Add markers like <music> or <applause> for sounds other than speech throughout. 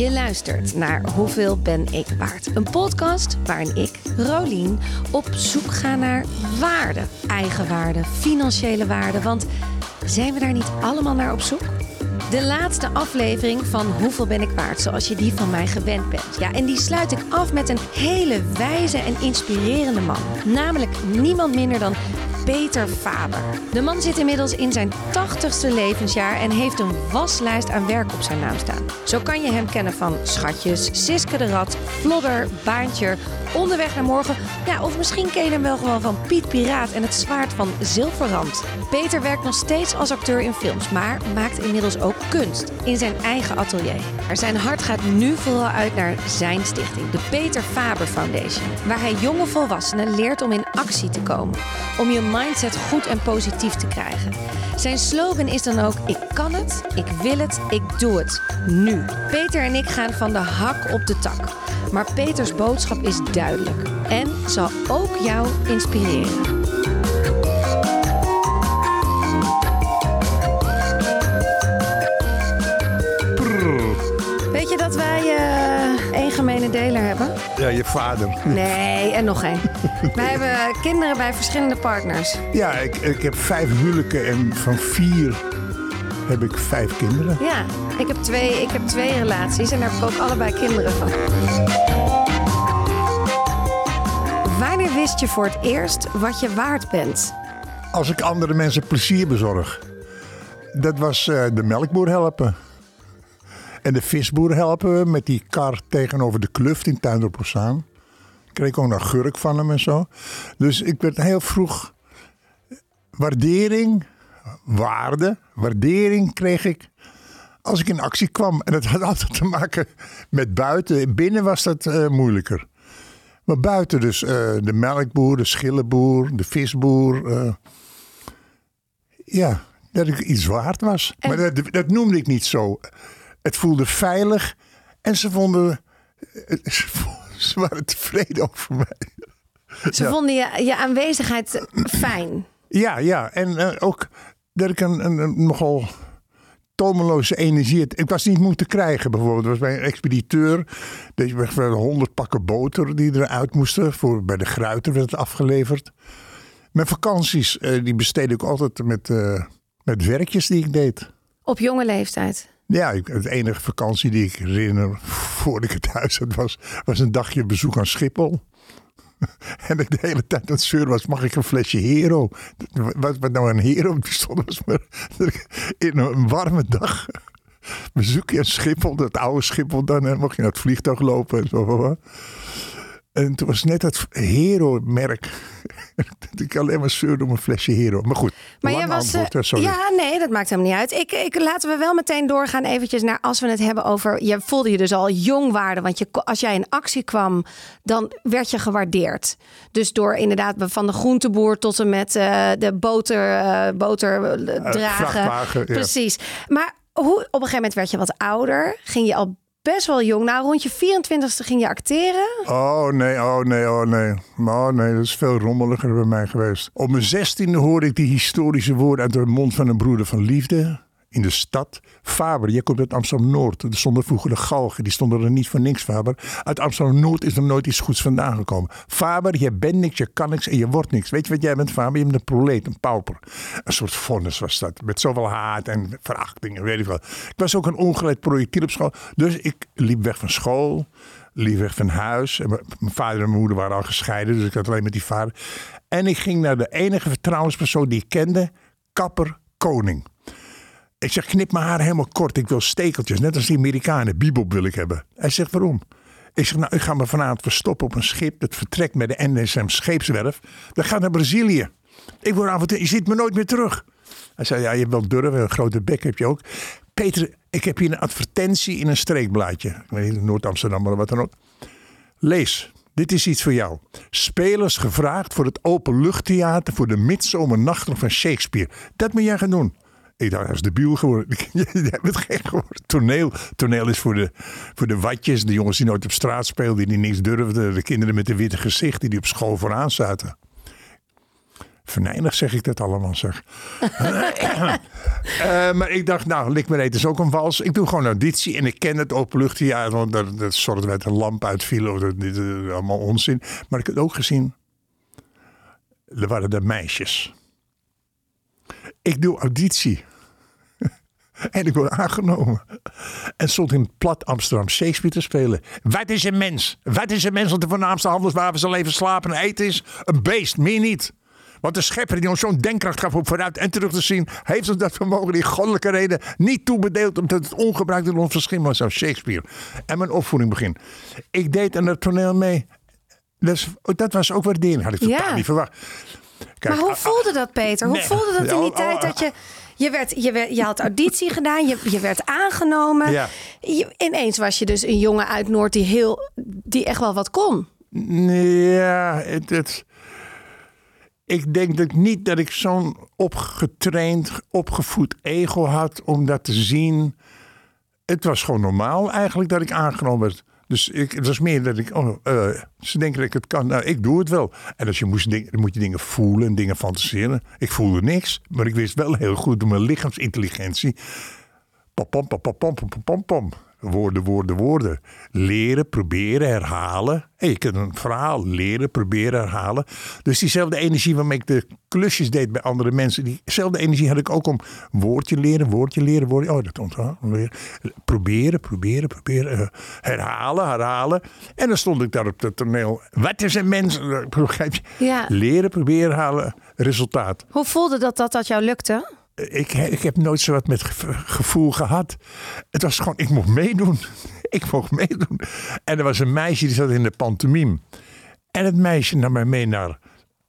Je luistert naar Hoeveel ben ik waard? Een podcast waarin ik, Rolien, op zoek ga naar waarde. Eigenwaarde, financiële waarde. Want zijn we daar niet allemaal naar op zoek? De laatste aflevering van Hoeveel ben ik waard, zoals je die van mij gewend bent. Ja, en die sluit ik af met een hele wijze en inspirerende man. Namelijk niemand minder dan Peter Faber. De man zit inmiddels in zijn 80ste levensjaar en heeft een waslijst aan werk op zijn naam staan. Zo kan je hem kennen van Schatjes, Siske de Rat, Vlodder, Baantje, Onderweg naar morgen. Ja, of misschien ken je hem wel gewoon van Piet Piraat en het zwaard van Zilverrand. Peter werkt nog steeds als acteur in films, maar maakt inmiddels ook kunst in zijn eigen atelier. Er zijn hart gaat nu vooral uit naar zijn stichting, de Peter Faber Foundation, waar hij jonge volwassenen leert om in actie te komen, om je mindset goed en positief te krijgen. Zijn slogan is dan ook: Ik kan het, ik wil het, ik doe het. Nu. Peter en ik gaan van de hak op de tak. Maar Peters boodschap is duidelijk en zal ook jou inspireren. Vader. Nee, en nog één. wij hebben kinderen bij verschillende partners. Ja, ik, ik heb vijf huwelijken en van vier heb ik vijf kinderen. Ja, ik heb twee, ik heb twee relaties en daar heb ik ook allebei kinderen van. Wanneer wist je voor het eerst wat je waard bent? Als ik andere mensen plezier bezorg. Dat was uh, de melkboer helpen. En de visboer helpen met die kar tegenover de kluft in Tuindorp Ozaan. Kreeg ik ook nog gurk van hem en zo. Dus ik werd heel vroeg waardering, waarde, waardering kreeg ik als ik in actie kwam. En dat had <laughs> altijd te maken met buiten. Binnen was dat uh, moeilijker. Maar buiten dus uh, de melkboer, de schillenboer, de visboer. Uh, ja, dat ik iets waard was. En... Maar dat, dat, noemde ik niet zo. Het voelde veilig en ze vonden. Ze waren tevreden over mij. Ze ja. vonden je, je aanwezigheid fijn. Ja, ja. En uh, ook dat ik een, een, een nogal tomeloze energie. Ik was niet moeten krijgen bijvoorbeeld. Was bij een expediteur. Deze honderd pakken boter die eruit moesten. Voor, bij de Gruiter werd het afgeleverd. Mijn vakanties uh, die besteedde ik altijd met, uh, met werkjes die ik deed. Op jonge leeftijd? Ja, het enige vakantie die ik herinner voordat ik het huis had was, was een dagje bezoek aan Schiphol. <laughs> En ik de hele tijd aan het zeuren was, mag ik een flesje Hero? Wat, wat nou een Hero bestond was maar <laughs> in een warme dag. Bezoek je een Schiphol, dat oude Schiphol dan. En mocht je naar het vliegtuig lopen en zo. En toen was net het Hero-merk. <laughs> dat ik alleen maar zeurde om een flesje Hero. Maar goed, maar jij was, antwoord, sorry. Ja, nee, dat maakt helemaal niet uit. Ik, ik, laten we wel meteen doorgaan eventjes naar als we het hebben over... Je voelde je dus al jong waarde. Want je, als jij in actie kwam, dan werd je gewaardeerd. Dus door inderdaad van de groenteboer tot en met uh, de boter, uh, boter dragen. Precies. Maar hoe, op een gegeven moment werd je wat ouder. Ging je al best wel jong. Nou, rond je 24ste ging je acteren. Oh nee, oh nee, oh nee. Oh nee, dat is veel rommeliger bij mij geweest. Op mijn zestiende hoorde ik die historische woorden uit de mond van een broeder van liefde in de stad. Faber, jij komt uit Amsterdam-Noord. Er stonden vroeger de galgen, die stonden er niet voor niks, Faber. Uit Amsterdam-Noord is er nooit iets goeds vandaan gekomen. Faber, je bent niks, je kan niks en je wordt niks. Weet je wat jij bent, Faber? Je bent een proleet, een pauper. Een soort vonnis was dat, met zoveel haat en verachting weet ik wel. Ik was ook een ongeleid projectiel op school, dus ik liep weg van school liep weg van huis. En mijn vader en mijn moeder waren al gescheiden, dus ik had alleen met die vader. En ik ging naar de enige vertrouwenspersoon die ik kende, kapper Koning. Ik zeg, knip mijn haar helemaal kort. Ik wil stekeltjes, net als die Amerikanen. Bibop wil ik hebben. Hij zegt, waarom? Ik zeg, nou, ik ga me vanavond verstoppen op een schip. Dat vertrekt met de NSM scheepswerf. Dat gaat naar Brazilië. Ik word avond, je ziet me nooit meer terug. Hij zei, ja, je hebt wel durven. Een grote bek heb je ook. Peter, ik heb hier een advertentie in een streekblaadje. Noord-Amsterdam, maar wat dan ook. Lees. Dit is iets voor jou. Spelers gevraagd voor het openluchttheater voor de midzomernachten van Shakespeare. Dat moet jij gaan doen. Ik dacht, hij is debiel geworden. <laughs> Jij bent gek geworden. Toneel, toneel is voor de, voor de watjes, de jongens die nooit op straat speelden, die niks durfden. De kinderen met een witte gezicht die, die op school vooraan zaten. Venijnig zeg ik dat allemaal, zeg. <laughs> Eh, maar ik dacht, nou, Lik me is ook een wals. Ik doe gewoon een auditie en ik ken het openluchttheater. Want dat, dat soort met een lamp uitviel. Of dat, dit, eh, allemaal onzin. Maar ik heb het ook gezien. Er waren de meisjes. Ik doe auditie. <laughs> En ik word aangenomen. En stond in plat Amsterdam Shakespeare te spelen. Wat is een mens? Wat is een mens? Want de voornaamste handelswapen zal even slapen en eten is een beest, meer niet. Want de schepper die ons zo'n denkkracht gaf om vooruit en terug te zien, heeft ons dat vermogen die goddelijke reden niet toebedeeld omdat het ongebruikt in ons verschil was. Zo Shakespeare. En mijn opvoeding begin. Ik deed aan het toneel mee. Dus, dat was ook waardering. Had ik totaal Ja. niet verwacht. Kijk, maar hoe ah, voelde dat, Peter? Hoe nee. voelde dat in die Oh, tijd oh, dat je... Je, werd, je, werd, je had auditie gedaan, je, je werd aangenomen. Ja. Je- ineens was je dus een jongen uit Noord die, heel, die echt wel wat kon. Ja, het, het- ik denk dat niet dat ik zo'n opgetraind, opgevoed ego had om dat te zien. Het was gewoon normaal eigenlijk dat ik aangenomen werd. Dus ik, het was meer dat ik, oh, eh, ze denken dat ik het kan. Nou, ik doe het wel. En als je moest, dan moet je dingen voelen en dingen fantaseren. Ik voelde niks, maar ik wist wel heel goed door mijn lichaamsintelligentie. Pam, pam, pam, pam, pam, pam, pam, pam. Woorden, woorden, woorden. Leren, proberen, herhalen. Je kunt een verhaal leren, proberen, herhalen. Dus diezelfde energie waarmee ik de klusjes deed bij andere mensen. Diezelfde energie had ik ook om woordje leren, woordje leren, woordje. Oh, dat onthouden. weer. Proberen, proberen, proberen. eh, herhalen, herhalen. En dan stond ik daar op het toneel. Wat is een mens? <laughs> Begrijp je? Ja. Leren, proberen, herhalen, resultaat. Hoe voelde dat dat, dat jou lukte? Ik, ik heb nooit zo wat met ge- gevoel gehad. Het was gewoon, ik mocht meedoen. <laughs> Ik mocht meedoen. En er was een meisje die zat in de pantomime. En het meisje nam mij mee naar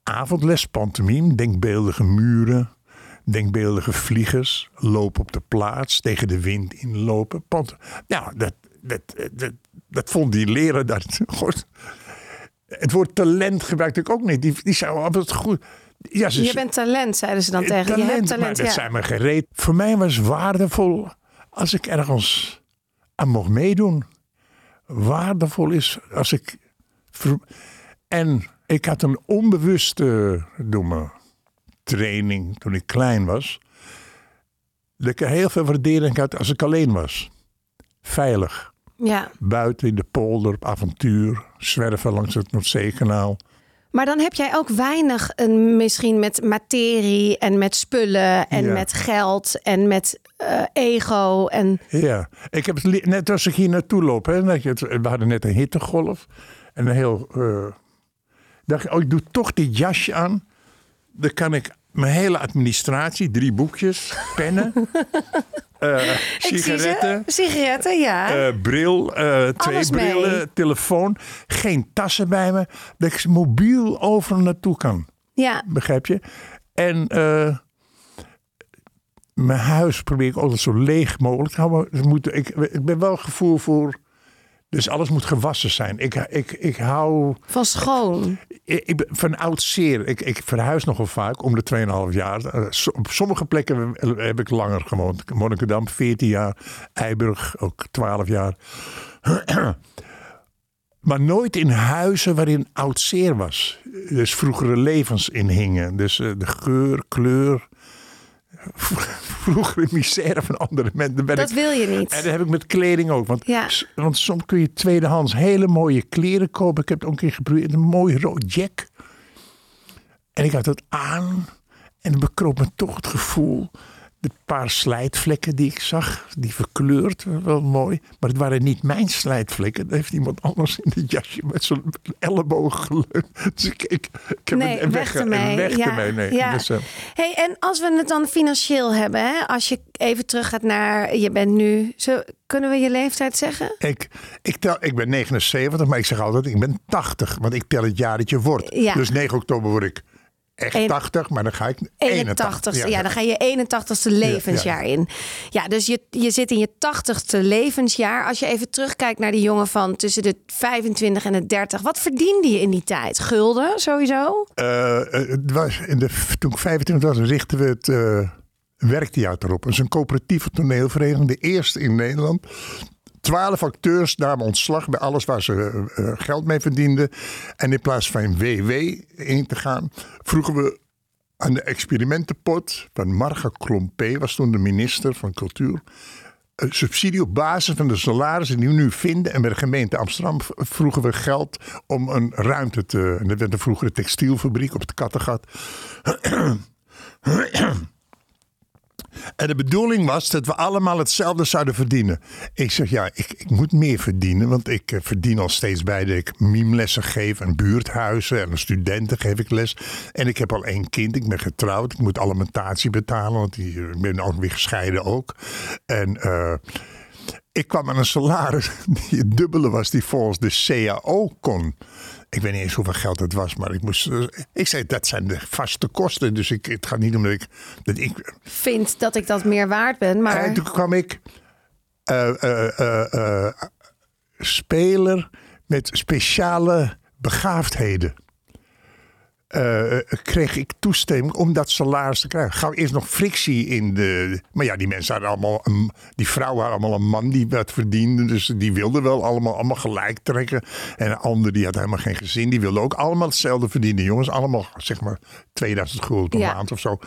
avondles pantomime. Denkbeeldige muren, denkbeeldige vliegers. Lopen op de plaats, tegen de wind inlopen. Pant nou, dat, dat, dat, vond die leraar dat <laughs> goed. Het woord talent gebruikte ik ook niet. Die, die oh, wat goed. Ja, ze, Je bent talent, zeiden ze dan tegen je. Je hebt maar talent, dat ja. zijn me gereed. Voor mij was waardevol als ik ergens aan mocht meedoen. Waardevol is als ik. En ik had een onbewuste mijn training toen ik klein was. Dat ik heel veel waardering had als ik alleen was. Veilig. ja. Buiten in de polder op avontuur. Zwerven langs het Noordzeekanaal. Maar dan heb jij ook weinig een, misschien met materie en met spullen en Ja. met geld en met eh, ego. En Ja, ik heb het net als ik hier naartoe loop. Hè, dat je het, we hadden net een hittegolf. En een heel. eh, dacht ik, oh, ik doe toch dit jasje aan. Dan kan ik mijn hele administratie, drie boekjes, pennen, <laughs> eh, Ik zie ze. sigaretten, Sigaretten, ja. eh, bril, eh, twee mee. brillen, telefoon, geen tassen bij me. Dat ik mobiel overal naartoe kan. ja. Begrijp je? En mijn huis probeer ik altijd zo leeg mogelijk te houden. Moet, ik, ik ben wel gevoel voor. Dus alles moet gewassen zijn. Ik, ik, ik hou Van schoon. ik, ik ben van oud zeer. Ik, ik verhuis nogal vaak om de 2,5 jaar. Eh, op sommige plekken heb ik langer gewoond. Monnikendam 14 jaar. Eiburg ook 12 jaar. <clears throat> maar nooit in huizen waarin oud zeer was. Dus vroegere levens in hingen. Dus eh, de geur, kleur. <laughs> Vroegere misère van andere mensen. Ben Dat ik- wil je niet. en dat heb ik met kleding ook. Want, Ja. want soms kun je tweedehands hele mooie kleren kopen. Ik heb het ook een keer geprobeerd. Een mooi rood jack. En ik had het aan. En bekroop me toch het gevoel. De paar slijtvlekken die ik zag. Die verkleurd. Wel mooi. Maar het waren niet mijn slijtvlekken. Dat heeft iemand anders in het jasje met zijn elleboog geleund. Dus ik, ik, ik heb Nee, het weg weg, ermee. weg Ja, ermee. Nee, ja. Dus, eh, Hey, en als we het dan financieel hebben, hè? als je even terug gaat naar, je bent nu, zo, kunnen we je leeftijd zeggen? Ik, ik, tel, ik ben 79, maar ik zeg altijd, ik ben 80. Want ik tel het jaar dat je wordt. Ja. Dus 9 oktober word ik echt Een- 80, maar dan ga ik 81ste, 81. ja, dan ga je 81ste levensjaar in. Ja, dus je, je zit in je 80ste levensjaar. Als je even terugkijkt naar die jongen van tussen de 25 en de 30. Wat verdiende je in die tijd? Gulden sowieso? Eh, eh, het was in de, toen ik 25 was, richtten we het eh, werktheater op. Dat is een coöperatieve toneelvereniging, de eerste in Nederland. Twaalf acteurs namen ontslag bij alles waar ze eh, eh, geld mee verdienden. En in plaats van WW in te gaan, vroegen we aan de experimentenpot van Marga Klompé, was toen de minister van Cultuur. Een subsidie op basis van de salarissen die we nu vinden. En bij de gemeente Amsterdam vroegen we geld om een ruimte te. En dat werd een vroegere textielfabriek op het Kattengat. <clears throat> En de bedoeling was dat we allemaal hetzelfde zouden verdienen. Ik zeg ja, ik, ik moet meer verdienen. Want ik eh, verdien al steeds bij dat ik mimlessen geef en buurthuizen. En studenten geef ik les. En ik heb al één kind. Ik ben getrouwd. Ik moet alimentatie betalen. Want die, ik ben ook weer gescheiden ook. En eh, ik kwam aan een salaris <laughs> die het dubbele was die volgens de CAO kon. Ik weet niet eens hoeveel geld het was, maar ik moest. eh, Ik zei dat zijn de vaste kosten. Dus ik, het gaat niet om dat ik. Dat ik Vind dat ik dat meer waard ben, maar... en toen kwam ik eh, eh, eh, eh, speler met speciale begaafdheden. Eh, kreeg ik toestemming om dat salaris te krijgen. Gauw eerst nog frictie in de. Maar ja, die mensen hadden allemaal. Een, die vrouwen hadden allemaal een man die wat verdiende. Dus die wilden wel allemaal, allemaal gelijk trekken. En een ander die had helemaal geen gezin. Die wilde ook allemaal hetzelfde verdienen. Jongens, allemaal zeg maar 2000 gulden per Ja. maand of zo.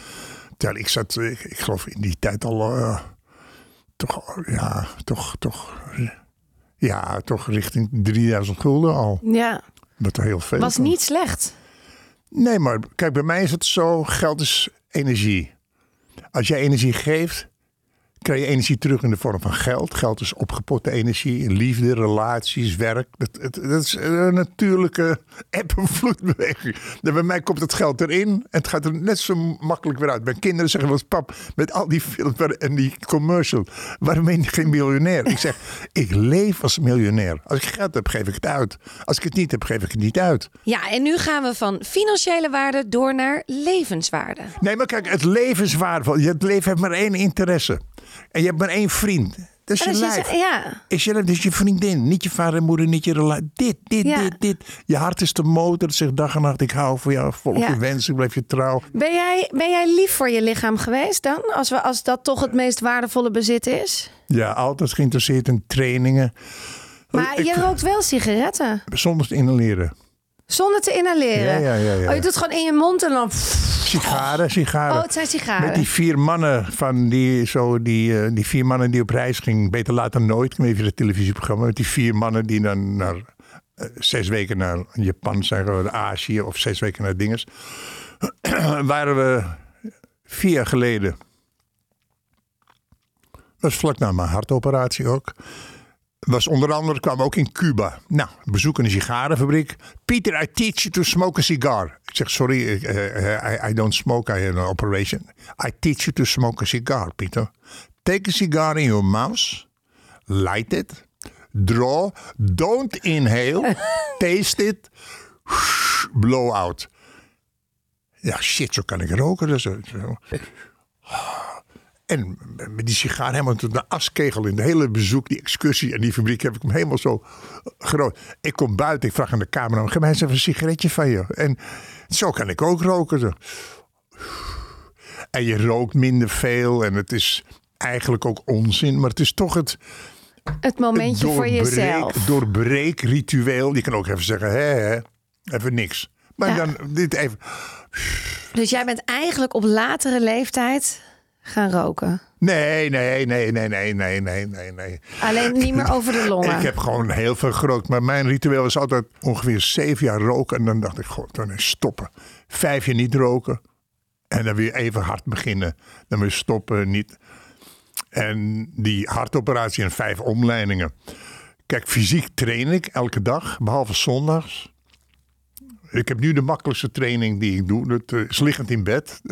Terwijl ik zat, ik, ik geloof in die tijd al. eh, toch, ja, toch, toch. Ja, toch richting 3000 gulden al. Ja, Wat heel veel. was niet slecht. Nee, maar kijk, bij mij is het zo: geld is energie. Als jij energie geeft, krijg je energie terug in de vorm van geld. Geld is opgepotte energie, liefde, relaties, werk. Dat, dat is een natuurlijke eb- en vloedbeweging. Bij mij komt het geld erin en het gaat er net zo makkelijk weer uit. Mijn kinderen zeggen wel eens, pap, met al die films en die commercial, waarom ben je geen miljonair? Ik zeg, <laughs> ik leef als miljonair. Als ik geld heb, geef ik het uit. Als ik het niet heb, geef ik het niet uit. Ja, en nu gaan we van financiële waarde door naar levenswaarde. Nee, maar kijk, het leven is waardevol. Het leven heeft maar één interesse. En je hebt maar één vriend. Dat is je lijf. ja, Is je, dat is je vriendin. Niet je vader en moeder, niet je relatie. Dit, dit, Ja. dit, dit. Je hart is de motor. Het zegt dag en nacht, ik hou van jou. Volg Ja. je wensen, ik blijf je trouw. ben jij, ben jij lief voor je lichaam geweest dan? Als, we, als dat toch het meest waardevolle bezit is? Ja, altijd geïnteresseerd in trainingen. Maar Ik- je rookt wel sigaretten. Te inhaleren. Zonder te inhaleren. Ja, ja, ja, ja. Oh, je doet gewoon in je mond en dan... Sigaren, sigaren. Oh, het zijn sigaren. Met die vier mannen van die, zo, die, eh, die vier mannen die op reis gingen. Beter laat dan nooit. Ik je dat televisieprogramma. Met die vier mannen die dan naar eh, zes weken naar Japan zijn gegaan, Azië of zes weken naar dinges. <clears throat> waren we vier jaar geleden. Dat was vlak na mijn hartoperatie ook. Was onder andere, kwamen we ook in Cuba. Nou, bezoek een sigarenfabriek. Peter, I teach you to smoke a cigar. Ik zeg, sorry, ik, eh, I, I don't smoke, I have an operation. I teach you to smoke a cigar, Peter. Take a cigar in your mouth. Light it. Draw. Don't inhale. <laughs> taste it. Blow out. Ja, shit, zo kan ik roken. Dus, zo. En met die sigaar helemaal tot de askegel in de hele bezoek, die excursie en die fabriek heb ik hem helemaal zo groot. Ik kom buiten, ik vraag aan de camera, geef mij eens even een sigaretje van je. En zo kan ik ook roken. En je rookt minder veel en het is eigenlijk ook onzin, maar het is toch het Het momentje voor jezelf. doorbreekritueel. Je kan ook even zeggen, hè, hè even niks. Maar Ja. dan dit even. Dus jij bent eigenlijk op latere leeftijd gaan roken. Nee, nee, nee, nee, nee, nee, nee, nee, nee. Alleen niet meer over de longen. Ik heb gewoon heel veel gerookt. Maar mijn ritueel is altijd ongeveer zeven jaar roken. En dan dacht ik, god, dan is stoppen. Vijf jaar niet roken. En dan weer even hard beginnen. Dan weer stoppen, niet. En die hartoperatie en vijf omleidingen. Kijk, fysiek train ik elke dag, behalve zondags. Ik heb nu de makkelijkste training die ik doe. Dat eh, is liggend in bed. <laughs>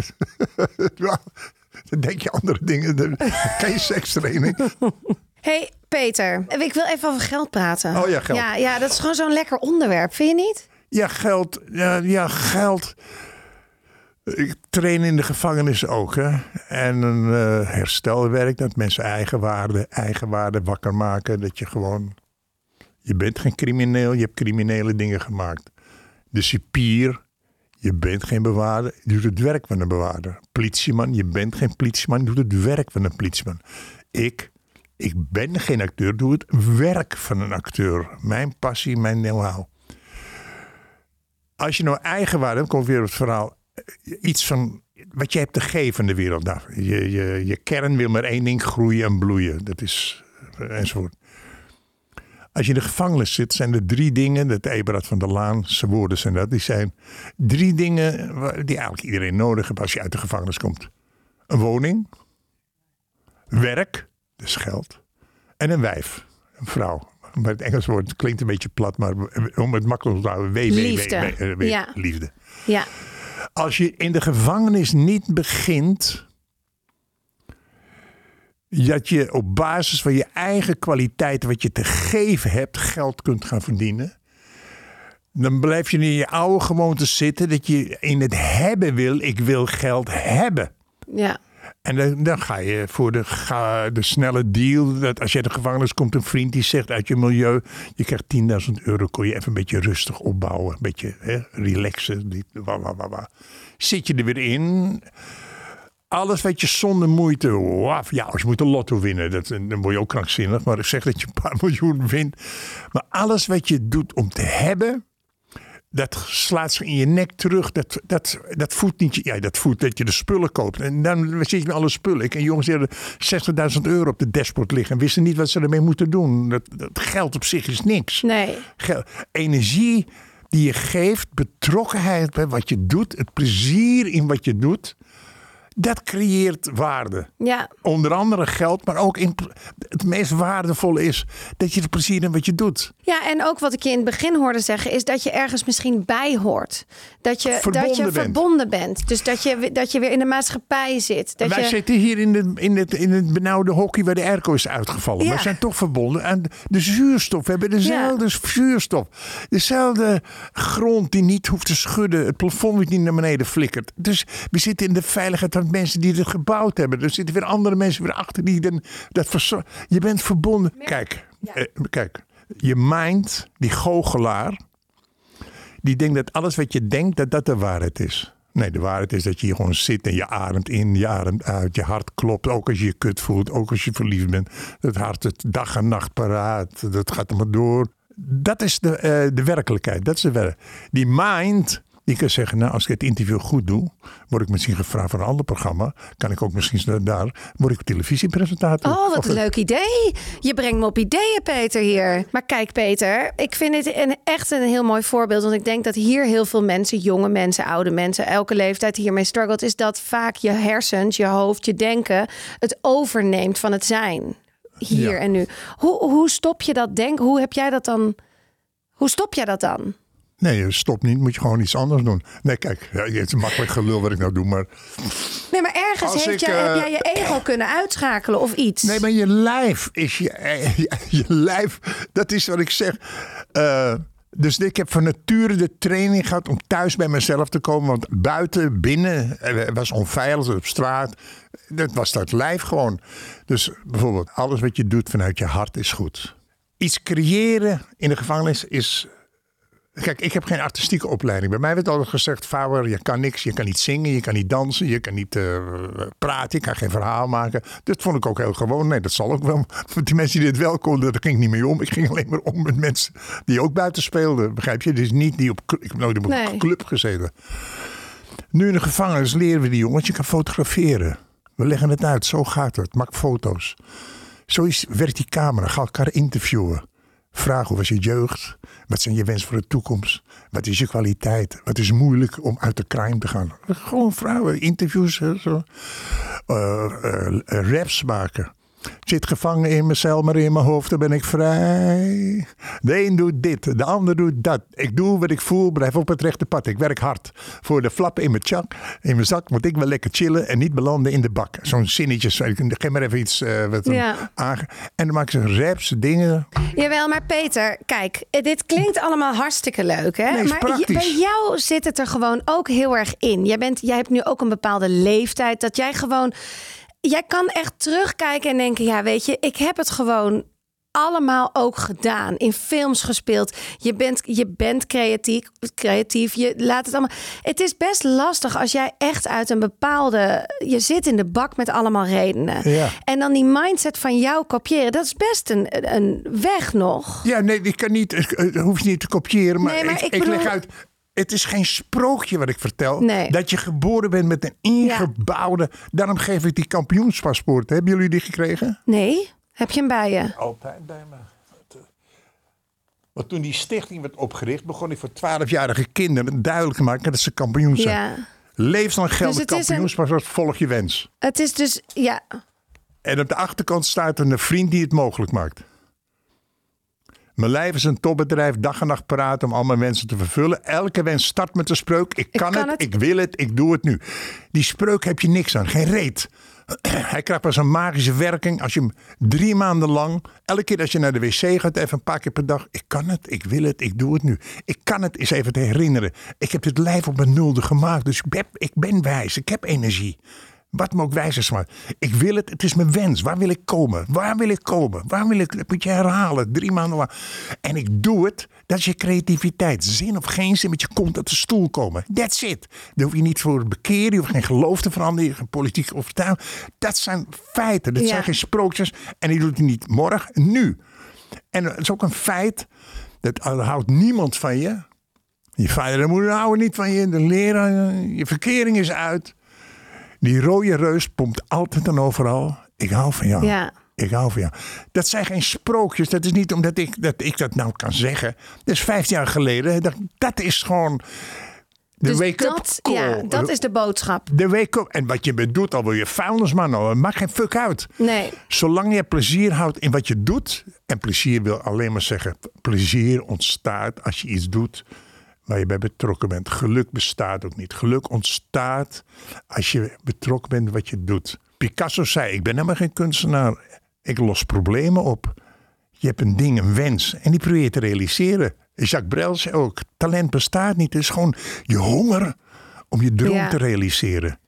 Dan denk je andere dingen. Geen sekstraining. <laughs> hey, Peter, ik wil even over geld praten. Oh ja, geld. Ja, ja, dat is gewoon zo'n lekker onderwerp, vind je niet? Ja, geld. Ja, ja, geld. Ik train in de gevangenis ook. Hè? En een eh, herstelwerk. Dat mensen eigenwaarde, eigenwaarde wakker maken. Dat je gewoon... Je bent geen crimineel. Je hebt criminele dingen gemaakt. De cipier. Je bent geen bewaarder. Je doet het werk van een bewaarder. Politieman. Je bent geen politieman. Je doet het werk van een politieman. Ik... Ik ben geen acteur, doe het werk van een acteur. Mijn passie, mijn know-how als je nou eigenwaarde hebt, komt weer op het verhaal. eh, Iets van wat je hebt te geven in de wereld. Nou, je, je, je kern wil maar één ding, groeien en bloeien. Dat is enzovoort. Als je in de gevangenis zit, zijn er drie dingen. Dat Eberhard van der Laan, zijn woorden zijn dat. Die zijn drie dingen die eigenlijk iedereen nodig heeft als je uit de gevangenis komt. Een woning. Werk, dus geld. En een wijf, een vrouw. Maar het Engels woord klinkt een beetje plat, maar om het makkelijk te houden. Liefde. ja. Liefde. Ja. Als je in de gevangenis niet begint dat je op basis van je eigen kwaliteiten, wat je te geven hebt, geld kunt gaan verdienen. Dan blijf je in je oude gewoonte zitten dat je in het hebben wil. Ik wil geld hebben. Ja. En dan, dan, ga je voor de, ga, de snelle deal. Dat als je in de gevangenis komt, een vriend die zegt uit je milieu: je krijgt 10.000 euro. Kon je even een beetje rustig opbouwen. Een beetje hè, relaxen. Zit je er weer in alles wat je zonder moeite. Wow, ja, als je moet een lotto winnen, dat, dan word je ook krankzinnig. Maar ik zeg dat je een paar <laughs> miljoen wint. Maar alles wat je doet om te hebben, dat slaat zich in je nek terug. Dat, dat, dat voedt niet. Ja, dat voedt dat je de spullen koopt. En dan zit je met alle spullen. Ik ken jongens die hadden 60.000 euro op de dashboard liggen. En wisten niet wat ze ermee moeten doen. Dat, dat geld op zich is niks. Nee. Geld, energie die je geeft, betrokkenheid bij wat je doet, het plezier in wat je doet dat creëert waarde. Ja. Onder andere geld, maar ook in, het meest waardevolle is dat je er plezier in wat je doet. Ja, en ook wat ik je in het begin hoorde zeggen, is dat je ergens misschien bij hoort. Dat je verbonden, dat je bent. verbonden bent. Dus dat je, dat je weer in de maatschappij zit. Dat Wij je... zitten hier in, de, in, het, in het benauwde hockey waar de airco is uitgevallen. Ja. We zijn toch verbonden. En de zuurstof, we hebben dezelfde zuurstof. Dezelfde grond die niet hoeft te schudden. Het plafond niet naar beneden flikkert. Dus we zitten in de veiligheid mensen die het gebouwd hebben. Er zitten weer andere mensen weer achter die dan, dat. Je bent verbonden. Kijk, eh, kijk, je mind, die goochelaar, die denkt dat alles wat je denkt, dat dat de waarheid is. Nee, de waarheid is dat je hier gewoon zit en je ademt in, je ademt uit, je hart klopt. Ook als je je kut voelt, ook als je verliefd bent. Het hart het dag en nacht paraat, dat gaat er maar door. Dat is de, uh, de werkelijkheid, dat is de werkelijkheid. Die mind, die kan zeggen, nou, als ik het interview goed doe, word ik misschien gevraagd voor een ander programma. Kan ik ook misschien daar, word ik televisiepresentator. Oh, wat een leuk idee. Je brengt me op ideeën, Peter, hier. Maar kijk, Peter, ik vind het een, echt een heel mooi voorbeeld. Want ik denk dat hier heel veel mensen, jonge mensen, oude mensen, elke leeftijd hiermee struggelt. Is dat vaak je hersens, je hoofd, je denken het overneemt van het zijn. Hier en nu. Hoe, hoe stop je dat denken? Hoe heb jij dat dan? Hoe stop jij dat dan? Nee, stop niet. Moet je gewoon iets anders doen. Nee, kijk, ja, het is makkelijk gelul wat ik nou doe, maar... Nee, maar ergens heeft jij, heb jij je eh, ego kunnen uitschakelen of iets. Nee, maar je lijf is je... <laughs> Je, lijf, dat is wat ik zeg. Uh, dus ik heb van nature de training gehad om thuis bij mezelf te komen. Want buiten, binnen, was onveilig op straat. Dat was dat lijf gewoon. Dus bijvoorbeeld, alles wat je doet vanuit je hart is goed. Iets creëren in de gevangenis is Kijk, ik heb geen artistieke opleiding. Bij mij werd altijd gezegd: Faber, je kan niks. Je kan niet zingen, je kan niet dansen, je kan niet uh, praten, je kan geen verhaal maken. Dat vond ik ook heel gewoon. Nee, dat zal ook wel. <laughs> Die mensen die dit wel konden, daar ging ik niet mee om. Ik ging alleen maar om met mensen die ook buiten speelden. Begrijp je? Dus niet die op. Ik heb nooit op een club gezeten. Nu in de gevangenis leren we die jongens: je kan fotograferen. We leggen het uit, zo gaat het. Maak foto's. Zo is, werkt die camera. Ga elkaar interviewen. Vraag hoe was je jeugd? Wat zijn je wensen voor de toekomst? Wat is je kwaliteit? Wat is moeilijk om uit de crime te gaan? Gewoon vrouwen, interviews, zo. Uh, uh, raps maken zit gevangen in mijn cel, maar in mijn hoofd dan ben ik vrij. De een doet dit, de ander doet dat. Ik doe wat ik voel, blijf op het rechte pad. Ik werk hard voor de flappen in mijn, chak, in mijn zak, want ik wil lekker chillen en niet belanden in de bak. Zo'n zinnetje, geef maar even iets uh, wat ja. En dan maak ze raps, dingen. Jawel, maar Peter, kijk, dit klinkt allemaal hartstikke leuk, hè? Nee, maar bij jou zit het er gewoon ook heel erg in. Jij, bent, jij hebt nu ook een bepaalde leeftijd dat jij gewoon jij kan echt terugkijken en denken: ja, weet je, ik heb het gewoon allemaal ook gedaan. In films gespeeld. Je bent, je bent creatief, creatief. Je laat het allemaal. Het is best lastig als jij echt uit een bepaalde. Je zit in de bak met allemaal redenen. Ja. En dan die mindset van jou kopiëren. Dat is best een, een weg nog. Ja, nee, ik kan niet. Het hoeft niet te kopiëren. Maar, nee, maar ik, ik, leg uit Het is geen sprookje wat ik vertel. Nee. Dat je geboren bent met een ingebouwde. Daarom geef ik die kampioenspaspoort. Hebben jullie die gekregen? Nee? Heb je hem bij je? Altijd bij me. Want toen die stichting werd opgericht, begon ik voor 12-jarige kinderen duidelijk te maken dat ze kampioen zijn. Ja. Levenslang geldig Dus het is een- kampioenspaspoort, volg je wens. Het is dus, ja. En op de achterkant staat een vriend die het mogelijk maakt. Mijn lijf is een topbedrijf, dag en nacht paraat om al mijn wensen te vervullen. Elke wens start met een spreuk. Ik kan, kan het, het. ik wil het, ik doe het nu. Die spreuk heb je niks aan, geen reet. <clears throat> Hij krijgt pas een magische werking als je hem drie maanden lang, elke keer als je naar de wc gaat, even een paar keer per dag. Ik kan het, ik wil het, ik doe het nu. Ik kan het eens even te herinneren. Ik heb dit lijf op mijn nulde gemaakt, dus ik ben, ik ben wijs, ik heb energie. Wat me ook wijzer maakt. Ik wil het, het is mijn wens. Waar wil ik komen? Waar wil ik komen? Waar wil ik, dat moet je herhalen, drie maanden lang. En ik doe het, dat is je creativiteit. Zin of geen zin, met je kont uit de stoel komen. That's it. Daar hoef je niet voor te bekeren, je hoeft geen geloof te veranderen, geen politieke overtuiging. Dat zijn feiten, dat Ja. zijn geen sprookjes. En die doet het niet morgen, nu. En het is ook een feit, dat houdt niemand van je. Je vader en moeder houden niet van je, de leraar, je verkering is uit. Die rode reus pompt altijd en overal. Ik hou van jou. Ja. Ik hou van jou. Dat zijn geen sprookjes. Dat is niet omdat ik dat, ik dat nou kan zeggen. Dat is vijftien jaar geleden. Dat, dat is gewoon de Dus wake-up call. ja, dat is de boodschap. De wake-up. En wat je bedoelt, al wil je vuilnisman. Oh, maakt geen fuck uit. Nee. Zolang je plezier houdt in wat je doet. En plezier wil alleen maar zeggen. Plezier ontstaat als je iets doet waar je bij betrokken bent. Geluk bestaat ook niet. Geluk ontstaat als je betrokken bent wat je doet. Picasso zei, ik ben helemaal geen kunstenaar. Ik los problemen op. Je hebt een ding, een wens. En die probeer je te realiseren. Jacques Brel zei ook, talent bestaat niet. Het is gewoon je honger om je droom Ja. te realiseren.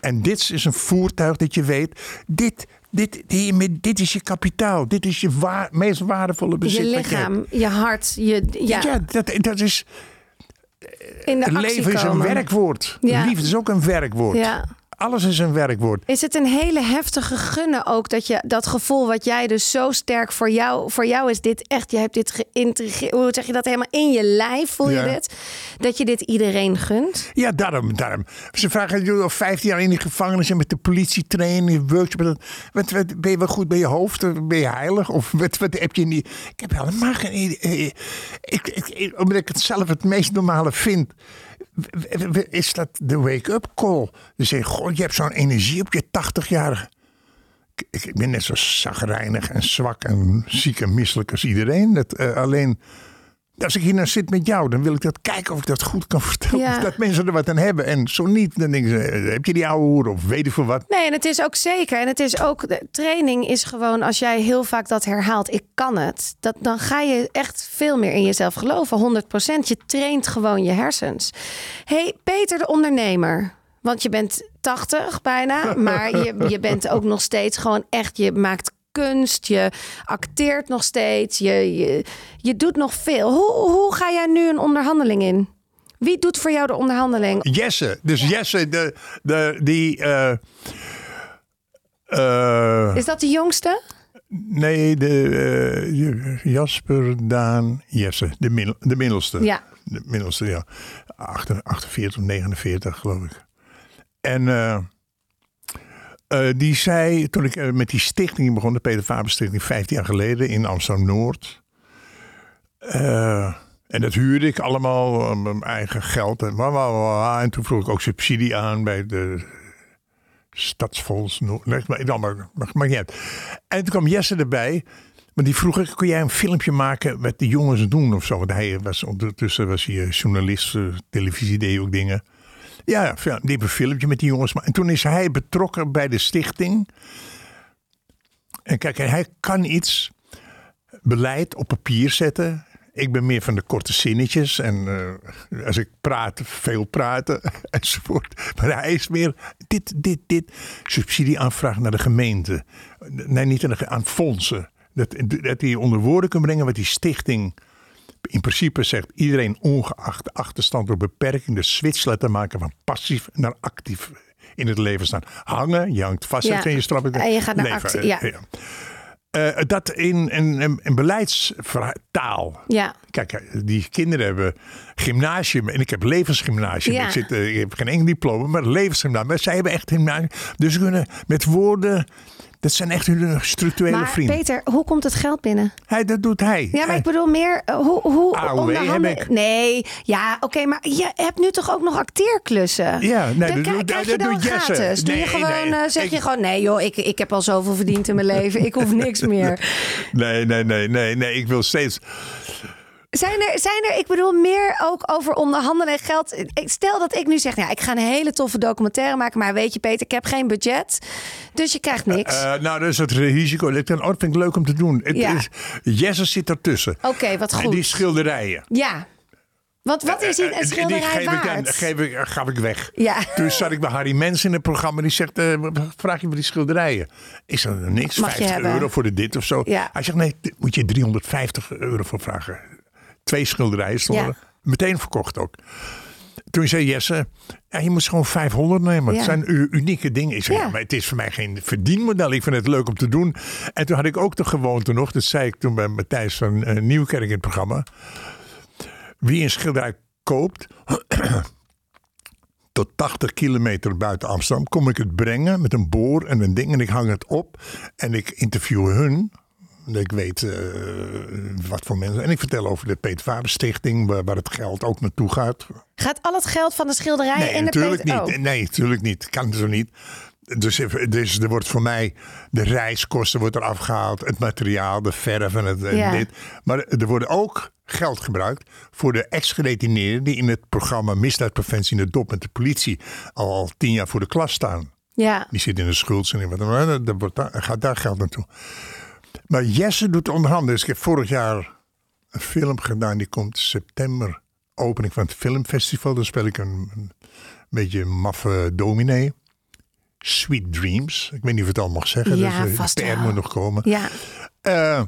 En dit is een voertuig dat je weet, dit, dit, dit, dit is je kapitaal. Dit is je waar- meest waardevolle bezit. Je lichaam, je hart, je, ja, Ja, dat, dat is, leven is een werkwoord. Ja. Liefde is ook een werkwoord. Ja. Alles is een werkwoord. Is het een hele heftige gunnen ook dat je dat gevoel wat jij dus zo sterk voor jou voor jou is dit echt je hebt dit geïntrigeerd hoe zeg je dat helemaal in je lijf voel Ja. je dit dat je dit iedereen gunt? Ja, daarom, daarom. Ze vragen je al 15 jaar in die gevangenis en met de politie trainen, je workshop. Wat, wat, wat, ben je wel goed bij je hoofd? Ben je heilig? Of wat, wat heb je niet? Ik heb helemaal geen idee. Ik, ik, ik- omdat ik het zelf het meest normale vind. Is dat de wake-up call? Dus zeg, goh, je hebt zo'n energie op je 80-jarige. Ik, ik ben net zo zagrijnig en zwak en ziek en misselijk als iedereen. Dat, eh, alleen, als ik hier nou zit met jou, dan wil ik dat kijken of ik dat goed kan <laughs> vertellen. Ja. Dat mensen er wat aan hebben. En zo niet, dan denken ze, eh, heb je die oude hoer of weet ik veel wat. Nee, en het is ook zeker. En het is ook, training is gewoon, als jij heel vaak dat herhaalt, ik kan het. Dat, dan ga je echt veel meer in jezelf geloven. 100%. Je traint gewoon je hersens. hey, Peter de ondernemer. Want je bent 80 bijna, <laughs> maar je, je bent ook nog steeds gewoon echt, je maakt kunst, je acteert nog steeds, je, je, je doet nog veel. Hoe, hoe ga jij nu een onderhandeling in? Wie doet voor jou de onderhandeling? Jesse, dus Jesse, de, de, die... eh, eh, Is dat de jongste? nee, de eh, Jasper, Daan, Jesse, de, middel, de middelste. Ja. De middelste, ja. Achter- 48 of 49, geloof ik. En eh, die zei, toen ik eh, met die stichting begon, de Peter Faber Stichting, 15 jaar geleden in Amsterdam-Noord. Eh, en dat huurde ik allemaal mijn eigen geld. En, en toen vroeg ik ook subsidie aan bij de. Nee, maar, maar, uit. En toen kwam Jesse erbij. Maar die vroeg ik, kun jij een filmpje maken met de jongens doen of zo? Want hij was ondertussen was hij journalist, televisie deed ook dingen. Ja, die een filmpje met die jongens. En toen is hij betrokken bij de stichting. En kijk, hij kan iets, beleid op papier zetten. Ik ben meer van de korte zinnetjes. En eh, als ik praat, veel praten <laughs> enzovoort. Maar hij is meer dit, dit, dit. Subsidieaanvraag naar de gemeente. Nee, niet aan fondsen. Dat, dat hij onder woorden kan brengen wat die stichting in principe zegt. Iedereen ongeacht de achterstand of beperking de switch laten maken van passief naar actief in het leven staan. Hangen, je hangt vast Ja. en je strapt. En je gaat naar actie, ja. Eh, dat in, in, in beleidstaal. Ja. Kijk, eh, die kinderen hebben gymnasium en ik heb levensgymnasium. Ja. Ik, zit, eh, ik heb geen enkel diploma, maar levensgymnasium. Maar zij hebben echt gymnasium. Dus ze kunnen met woorden, dat zijn echt hun structurele Maar vrienden. Peter, hoe komt het geld binnen? Hij, dat doet hij. Ja, maar Hij- ik bedoel meer, eh, hoe, hoe AOW heb ik. Nee, ja, oké, maar je hebt nu toch ook nog acteerklussen? Ja, nee, Dan dat krijg- doet- krijg je dan gratis. Doe je Nee, gewoon, nee. eh, zeg je gewoon, nee joh, ik, ik heb al zoveel verdiend in mijn leven. Ik hoef niks <laughs> meer. Nee, nee, nee, nee, nee. Ik wil steeds. Zijn er, zijn er, ik bedoel, meer ook over onderhandelen en geld. Stel dat ik nu zeg, nou, ik ga een hele toffe documentaire maken. Maar weet je, Peter, ik heb geen budget. Dus je krijgt niks. Eh, nou, dat is het risico. Ik vind, oh, dat vind ik leuk om te doen. Het Ja. is, Jesse zit ertussen. Oké, wat En goed. die schilderijen. Ja. Want wat is Eh, een die- schilderij die geef waard? Ik, geef ik, gaf ik weg. Ja. Toen zat ik bij Harry Mens in het programma. Die zegt, eh, vraag je voor die schilderijen? Is er niks? Mag je 50 hebben. euro voor de dit of zo? Ja. Hij zegt, nee, moet je 350 euro voor vragen. Twee schilderijen stonden. Ja. Meteen verkocht ook. Toen zei Jesse, ja, je moet gewoon 500 nemen. Het zijn unieke dingen. Ik zei, Ja. ja, maar het is voor mij geen verdienmodel. Ik vind het leuk om te doen. En toen had ik ook de gewoonte nog, dat zei ik toen bij Matthijs van eh, Nieuwkerk in het programma. Wie een schilderij koopt, <clears throat> tot 80 kilometer buiten Amsterdam, kom ik het brengen met een boor en een ding. En ik hang het op en ik interview hun. Ik weet eh, wat voor mensen. En ik vertel over de Peter Faber Stichting, waar, waar het geld ook naartoe gaat. Gaat al het geld van de schilderijen Nee, in de natuurlijk Peter- niet. Oh. Nee, natuurlijk niet. Kan zo niet. Dus, dus er wordt voor mij de reiskosten wordt er afgehaald, het materiaal, de verf en, het, en Ja. dit. Maar er worden ook geld gebruikt voor de ex-gedetineerden die in het programma Misdaadpreventie in de Dop met de politie al, al tien jaar voor de klas staan. Ja. Die zitten in de schuld en wat dan wordt gaat daar geld naartoe. Maar Jesse doet onderhanden. Dus ik heb vorig jaar een film gedaan. Die komt september. Opening van het filmfestival. Dan speel ik een, een beetje een maffe dominee. Sweet Dreams. Ik weet niet of ik het al mag zeggen. Ja, dus, eh, vast PR wel. moet nog komen. Ja. Eh,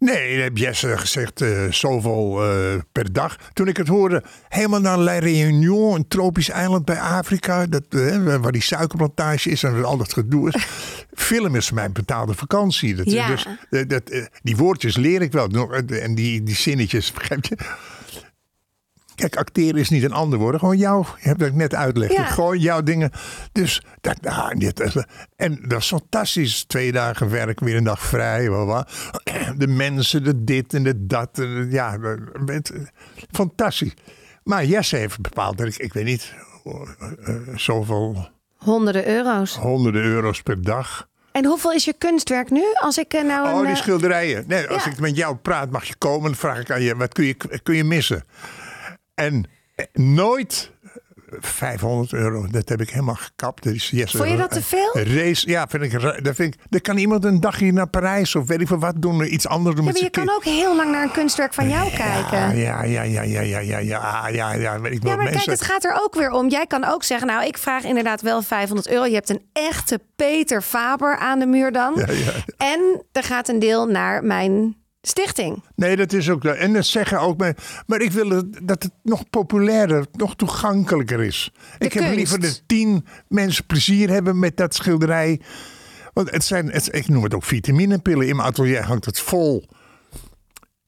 nee, heb Jesse gezegd eh, zoveel eh, per dag. Toen ik het hoorde, helemaal naar La Réunion, een tropisch eiland bij Afrika, dat, eh, waar die suikerplantage is en al dat gedoe is. <laughs> Film is voor mij een betaalde vakantie. Dat, Ja. dus, dat, die woordjes leer ik wel en die, die zinnetjes, begrijp je? Kijk, acteren is niet een ander woord. Gewoon jou, je hebt dat net uitlegd. Ja. Gewoon jouw dingen. Dus dat, dit, en dat is fantastisch. Twee dagen werk, weer een dag vrij. bla. <clears throat> De mensen, de dit en de dat. en de- Ja, het, fantastisch. Maar Jesse heeft bepaald dat ik, ik weet niet, eh, zoveel Honderden euro's. honderden euro's per dag. En hoeveel is je kunstwerk nu? Als ik eh, nou een... Oh, die eh, schilderijen. Nee, als ja. ik met jou praat, mag je komen. Dan vraag ik aan je, wat kun je, kun je missen? En eh, nooit 500 euro, dat heb ik helemaal gekapt. Dat is yes, Vond je dat te veel? Een race, ja, vind ik, dat vind ik. Dan kan iemand een dagje naar Parijs of weet ik veel wat doen, iets anders doen ja, maar je kan kind. ook heel lang naar een kunstwerk van jou kijken. Ja, ja, ja, ja, ja, ja, ja, ja, ja, ja, weet ik. Ja, maar mensen, kijk, het gaat er ook weer om. Jij kan ook zeggen, nou, ik vraag inderdaad wel 500 euro. Je hebt een echte Peter Faber aan de muur dan. Ja, ja. En er gaat een deel naar mijn stichting. Nee, dat is ook. En dat zeggen ook. Maar, maar ik wil dat het nog populairder, nog toegankelijker is. ik heb liever dat tien mensen plezier hebben met dat schilderij. Want het zijn, het, ik noem het ook vitaminepillen. In mijn atelier hangt het vol.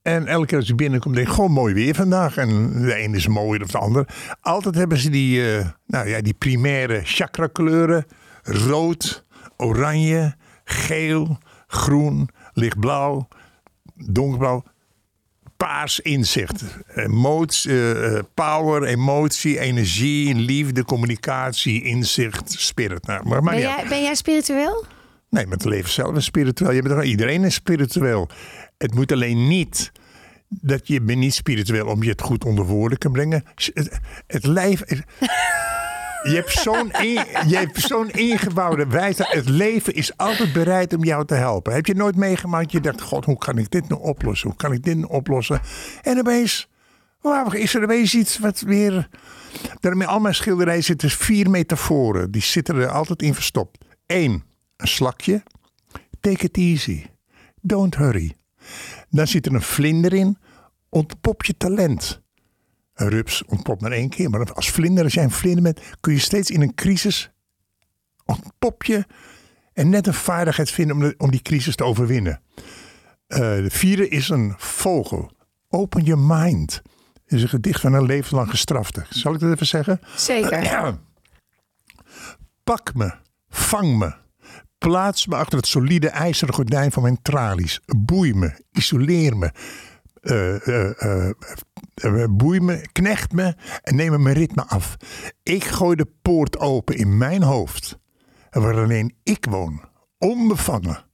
En elke keer als je binnenkomt, denk ik, gewoon mooi weer vandaag. En de een is mooier dan de ander. Altijd hebben ze die, eh, nou ja, die primaire chakra kleuren. Rood, oranje, geel, groen, lichtblauw, donkerblauw. Paars inzicht. Emotie, eh, eh, power, emotie, energie, liefde, communicatie, inzicht, spirit. Nou, maar, maar Ben jij, ben jij spiritueel? Nee, maar het leven zelf is spiritueel. Je bent, iedereen is spiritueel. Het moet alleen niet dat je bent niet spiritueel om je het goed onder woorden kan brengen. Het, het lijf. <laughs> Je hebt zo'n <laughs> in- je hebt zo'n ingebouwde wijze. Het leven is altijd bereid om jou te helpen. Heb je nooit meegemaakt? Je dacht, god, hoe kan ik dit nou oplossen? Hoe kan ik dit nou oplossen? En opeens, wauw, is er opeens iets wat weer... Daarmee al mijn schilderijen zitten vier metaforen. Die zitten er altijd in verstopt. Eén, een slakje. Take it easy. Don't hurry. Dan zit er een vlinder in. Ontpop je talent. Een rups ontpopt maar één keer. Maar als vlinder, als jij een vlinder bent, kun je steeds in een crisis ontpop je. En net een vaardigheid vinden om, de- om die crisis te overwinnen. Eh, de vierde is een vogel. Open your mind. is een gedicht van een levenslang gestrafte. Zal ik dat even zeggen? Zeker. <clears throat> Pak me, vang me. Plaats me achter het solide ijzeren gordijn van mijn tralies. Boei me, isoleer me. eh, eh, boei me, knecht me en neem me mijn ritme af. Ik gooi de poort open in mijn hoofd. Waar alleen ik woon. Onbevangen.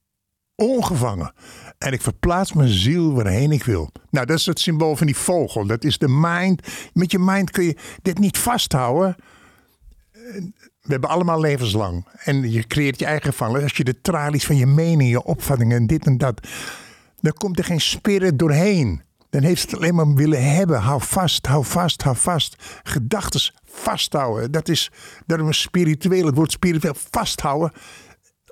Ongevangen. En ik verplaats mijn ziel waarheen ik wil. Nou, dat is het symbool van die vogel. Dat is de mind. Met je mind kun je dit niet vasthouden. We hebben allemaal levenslang. En je creëert je eigen gevangen. Als je de tralies van je mening, je opvattingen en dit en dat. Dan komt er geen spirit doorheen. Dan heeft het alleen maar willen hebben. Hou vast, hou vast, hou vast. Gedachtes vasthouden. Dat is daarom een spiritueel. Het woord spiritueel vasthouden.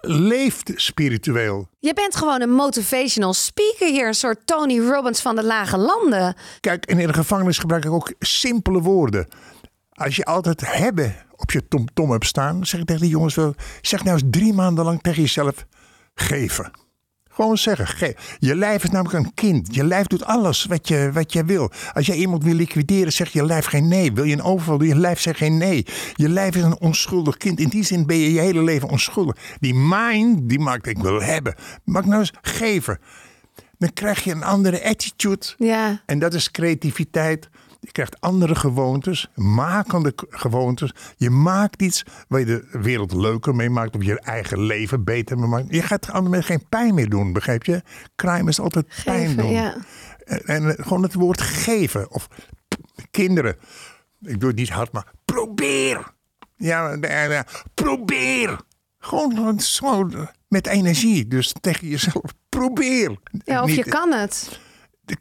Leeft spiritueel. Je bent gewoon een motivational speaker hier. Een soort Tony Robbins van de lage landen. Kijk, en in de gevangenis gebruik ik ook simpele woorden. Als je altijd hebben op je tomtom hebt staan, zeg ik tegen die jongens wel, zeg nou eens drie maanden lang tegen jezelf geven. Gewoon zeggen, ge je lijf is namelijk een kind. Je lijf doet alles wat je, wat je wil. Als jij iemand wil liquideren, zegt je lijf geen nee. Wil je een overval doen, je lijf zegt geen nee. Je lijf is een onschuldig kind. In die zin ben je je hele leven onschuldig. Die mind, die maakt ik wil hebben. Maak nou eens geven. Dan krijg je een andere attitude. Ja. En dat is creativiteit. Je krijgt andere gewoontes, makende gewoontes. Je maakt iets waar je de wereld leuker mee maakt. Of je eigen leven beter mee maakt. Je gaat anderen geen pijn meer doen, begrijp je? Crime is altijd pijn doen. ja. En, en eh, gewoon het woord geven. Of kinderen. Ik doe het niet hard, maar probeer. Ja, eh, eh, probeer. Gewoon zo met energie. Dus tegen jezelf, probeer. Ja, of je kan het.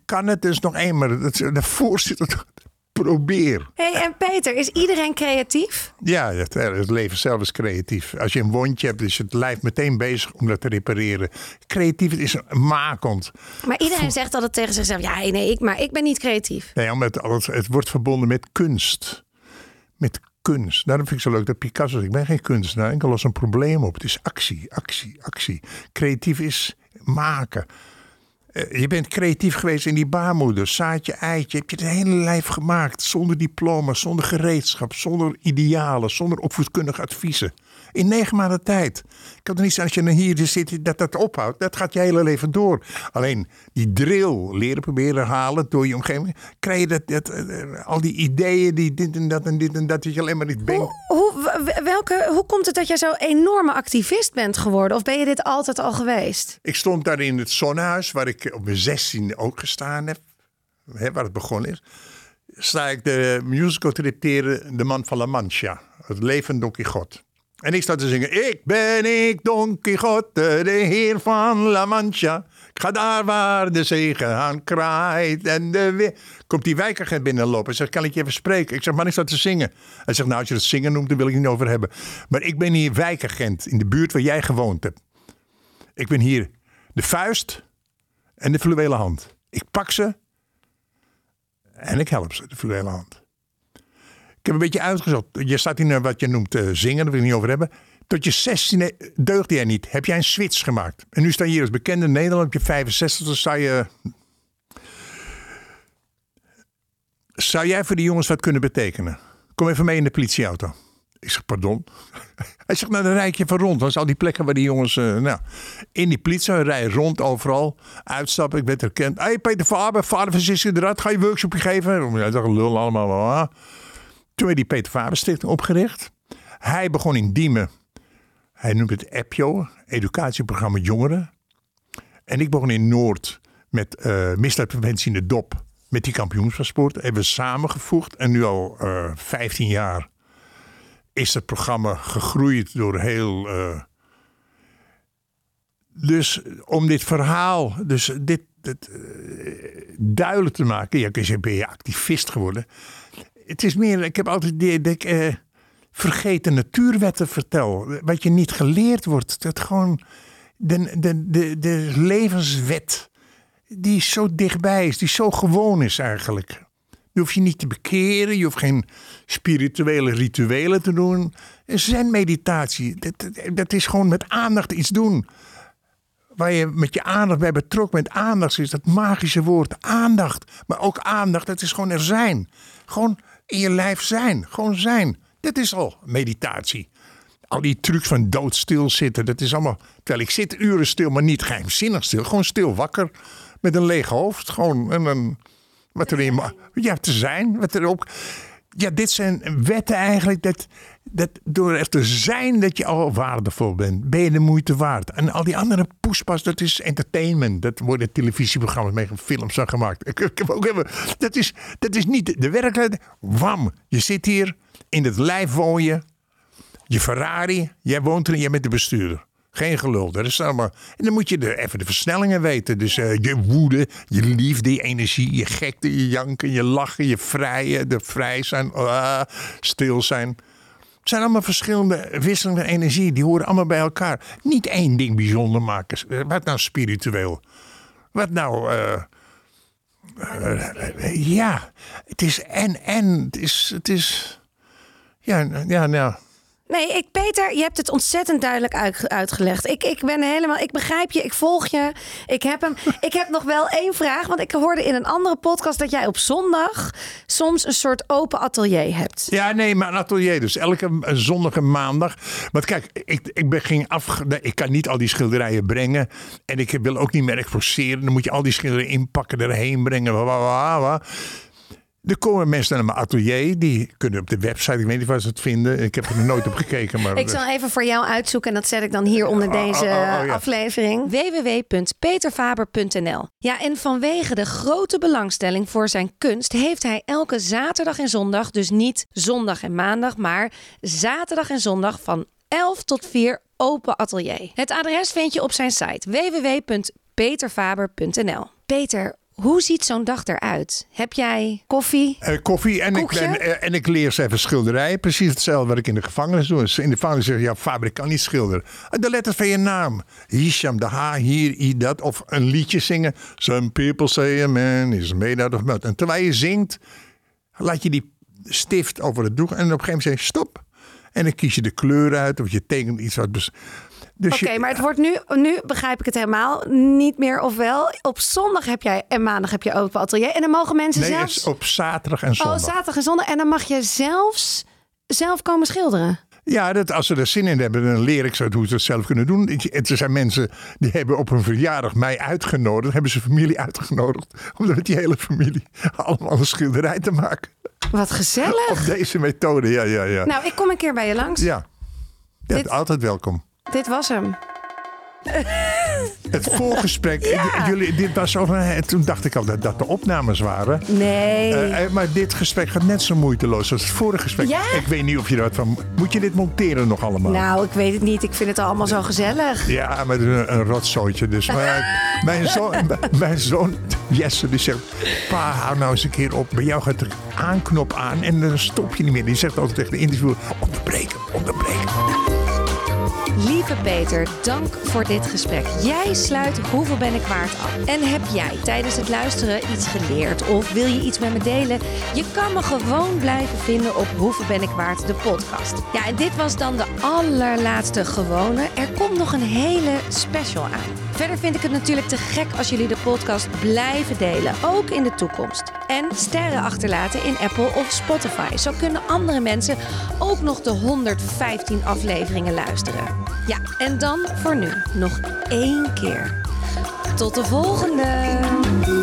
Kan het dus nog eenmaal. De voorzitter. Probeer. hey, en Peter, is iedereen creatief? Ja, het, het leven zelf is creatief. Als je een wondje hebt, is het lijf meteen bezig om dat te repareren. Creatief is makend. Maar iedereen zegt altijd tegen zichzelf: ja, nee, ik, maar ik ben niet creatief. Nee, omdat het, het wordt verbonden met kunst. Met kunst. Daarom vind ik zo leuk dat Picasso zegt, ik ben geen kunstenaar. Ik los een probleem op. Het is actie, actie, actie. Creatief is maken. Eh, Je bent creatief geweest in die baarmoeder. Zaadje, eitje. Heb je het hele lijf gemaakt. Zonder diploma, zonder gereedschap, zonder idealen, zonder opvoedkundige adviezen. In negen maanden tijd. Ik kan er niet als je hier zit dat dat ophoudt. Dat gaat je hele leven door. Alleen die drill leren proberen halen door je omgeving. Krijg je dat, dat, eh, al die ideeën, die dit en dat en dit en dat. Dat je alleen maar niet denkt. Hoe, welke, hoe komt het dat jij zo'n enorme activist bent geworden? Of ben je dit altijd al geweest? Ik stond daar in het zonnehuis, waar ik op mijn 16 ook gestaan heb, hè, waar het begonnen is. Sta ik de musical te repeteren, De Man van La Mancha, het leven Don Quixote. En ik sta te zingen, ik ben ik Don Quixote, de heer van La Mancha. Ik ga daar waar de zegen aan kraait en de. Komt die wijkagent binnenlopen en zegt, kan ik je even spreken? Ik zeg, man, ik sta te zingen. Hij zegt, nou, als je het zingen noemt, dan wil ik niet over hebben. Maar ik ben hier wijkagent in de buurt waar jij gewoond hebt. Ik ben hier de vuist en de fluwelen hand. Ik pak ze en ik help ze, de fluwelen hand. Ik heb een beetje uitgezocht. Je staat hier wat je noemt eh, zingen, daar wil ik niet over hebben. Tot je 16 deugde jij niet. Heb jij een switch gemaakt. En nu sta je hier als bekende Nederlander. Op je 65 dan sta je... Zou jij voor die jongens wat kunnen betekenen? Kom even mee in de politieauto. Ik zeg, pardon? <laughs> Hij zegt, nou dan rijd je even rond. Dat is al die plekken waar die jongens... eh, nou, in die politie rijden rond overal. Uitstappen, ik werd herkend. Hé hey, Peter Faber, vader van Sissi eruit. Ga je workshopje geven? Dacht, lul allemaal. Toen werd die Peter Faber Stichting opgericht. Hij begon in Diemen. Hij noemt het EPJO, educatieprogramma jongeren. En ik begon in Noord met eh misdaadpreventie in de DOP. Met die kampioenspaspoort. Hebben we samengevoegd. En nu al eh 15 jaar is het programma gegroeid door heel. eh, dus om dit verhaal, dus dit, dit duidelijk te maken. Ja, ben je activist geworden. Het is meer, ik heb altijd die, ik eh, vergeten natuurwetten vertel. Wat je niet geleerd wordt. Dat gewoon de, de, de, de levenswet die zo dichtbij is, die zo gewoon is eigenlijk. Je hoeft je niet te bekeren, je hoeft geen spirituele rituelen te doen. Zen meditatie, dat, dat, dat is gewoon met aandacht iets doen. Waar je met je aandacht bij betrokken bent. Aandacht is dat magische woord, aandacht. Maar ook aandacht, dat is gewoon er zijn. Gewoon in je lijf zijn, gewoon zijn. Dat is al meditatie. Al die trucs van doodstil zitten, dat is allemaal. Terwijl ik zit uren stil, maar niet geheimzinnig stil. Gewoon stil wakker. Met een leeg hoofd. Gewoon en een, wat er in. Ja, te zijn. Wat er ook. Ja, dit zijn wetten eigenlijk. Dat, dat door er te zijn dat je al waardevol bent. Ben je de moeite waard. En al die andere poespas, dat is entertainment. Dat worden televisieprogramma's mee films van gemaakt. Ik, heb ook even, dat, is, dat is niet de werkelijkheid. Wam, je zit hier. In het lijf woon je. Je Ferrari, jij woont erin, jij bent de bestuurder. Geen gelul. Dat is allemaal. En dan moet je de, even de versnellingen weten. Dus uh, je woede, je liefde, je energie, je gekte, je janken, je lachen, je vrije, de vrij zijn, uh, stil zijn. Het zijn allemaal verschillende wisselende energie. Die horen allemaal bij elkaar. Niet één ding bijzonder maken. Wat nou spiritueel? Wat nou. Uh, ja, het is en en. Het is. Het is ja, ja, nou. Nee, ik, Peter, je hebt het ontzettend duidelijk uit, uitgelegd. Ik, ik ben helemaal, ik begrijp je, ik volg je. Ik heb hem. <laughs> Ik heb nog wel één vraag, want ik hoorde in een andere podcast dat jij op zondag soms een soort open atelier hebt. Ja, nee, maar een atelier dus elke zondag en maandag. Want kijk, ik, ik ben, ging af, ik kan niet al die schilderijen brengen en ik wil ook niet meer exposeren. Dan moet je al die schilderijen inpakken, erheen brengen. Er komen mensen naar mijn atelier. Die kunnen op de website. Ik weet niet waar ze het vinden. Ik heb er nooit op gekeken. Maar... <laughs> Ik zal even voor jou uitzoeken. En dat zet ik dan hier onder deze oh, oh, oh, ja. aflevering. www.peterfaber.nl Ja, en vanwege de grote belangstelling voor zijn kunst... heeft hij elke zaterdag en zondag... dus niet zondag en maandag... maar zaterdag en zondag van 11 tot 4 open atelier. Het adres vind je op zijn site www.peterfaber.nl Peter, hoe ziet zo'n dag eruit? Heb jij koffie? Uh, koffie en ik, ben, uh, en ik leer ze even schilderijen. Precies hetzelfde wat ik in de gevangenis doe. In de gevangenis zeg je, ja, Faber, kan niet schilderen. De letters van je naam. Hisham, de H, hier, I, dat. Of een liedje zingen. Some people say a man is made out of mud. En terwijl je zingt, laat je die stift over het doek. En op een gegeven moment zeg je, stop. En dan kies je de kleur uit. Of je tekent iets wat... Dus Oké, maar het wordt nu, nu begrijp ik het helemaal niet meer of wel. Op zondag heb jij en maandag heb je open atelier. En dan mogen mensen nee, zelfs... op zaterdag en zondag. Oh, zaterdag en zondag. En dan mag je zelfs zelf komen schilderen. Ja, dat, als ze er zin in hebben, dan leer ik ze hoe ze het zelf kunnen doen. Er zijn mensen die hebben op hun verjaardag mij uitgenodigd. Hebben ze familie uitgenodigd. Om met die hele familie <laughs> allemaal een schilderij te maken. Wat gezellig. Op deze methode, ja, ja, ja. Nou, ik kom een keer bij je langs. Ja, ja Dit... altijd welkom. Dit was hem. Het voorgesprek, <laughs> ja. jullie, dit was over, toen dacht ik al dat dat de opnames waren. Nee. Uh, maar dit gesprek gaat net zo moeiteloos als het vorige gesprek. Ja? Ik weet niet of je wat van. Moet je dit monteren nog allemaal? Nou, ik weet het niet. Ik vind het allemaal zo gezellig. Ja, maar een, een rotzooitje. Dus maar, <laughs> mijn, zoon, mijn zoon Jesse die zegt: Pa, hou nou eens een keer op. Bij jou gaat de aanknop aan en dan stop je niet meer. Die zegt altijd tegen de interviewer: onderbreken, onderbreken. Lieve Peter, dank voor dit gesprek. Jij sluit Hoeveel ben ik waard af? En heb jij tijdens het luisteren iets geleerd of wil je iets met me delen? Je kan me gewoon blijven vinden op Hoeveel ben ik waard, de podcast. Ja, en dit was dan de allerlaatste gewone. Er komt nog een hele special aan. Verder vind ik het natuurlijk te gek als jullie de podcast blijven delen, ook in de toekomst. En sterren achterlaten in Apple of Spotify. Zo kunnen andere mensen ook nog de 115 afleveringen luisteren. Ja, en dan voor nu nog één keer. Tot de volgende!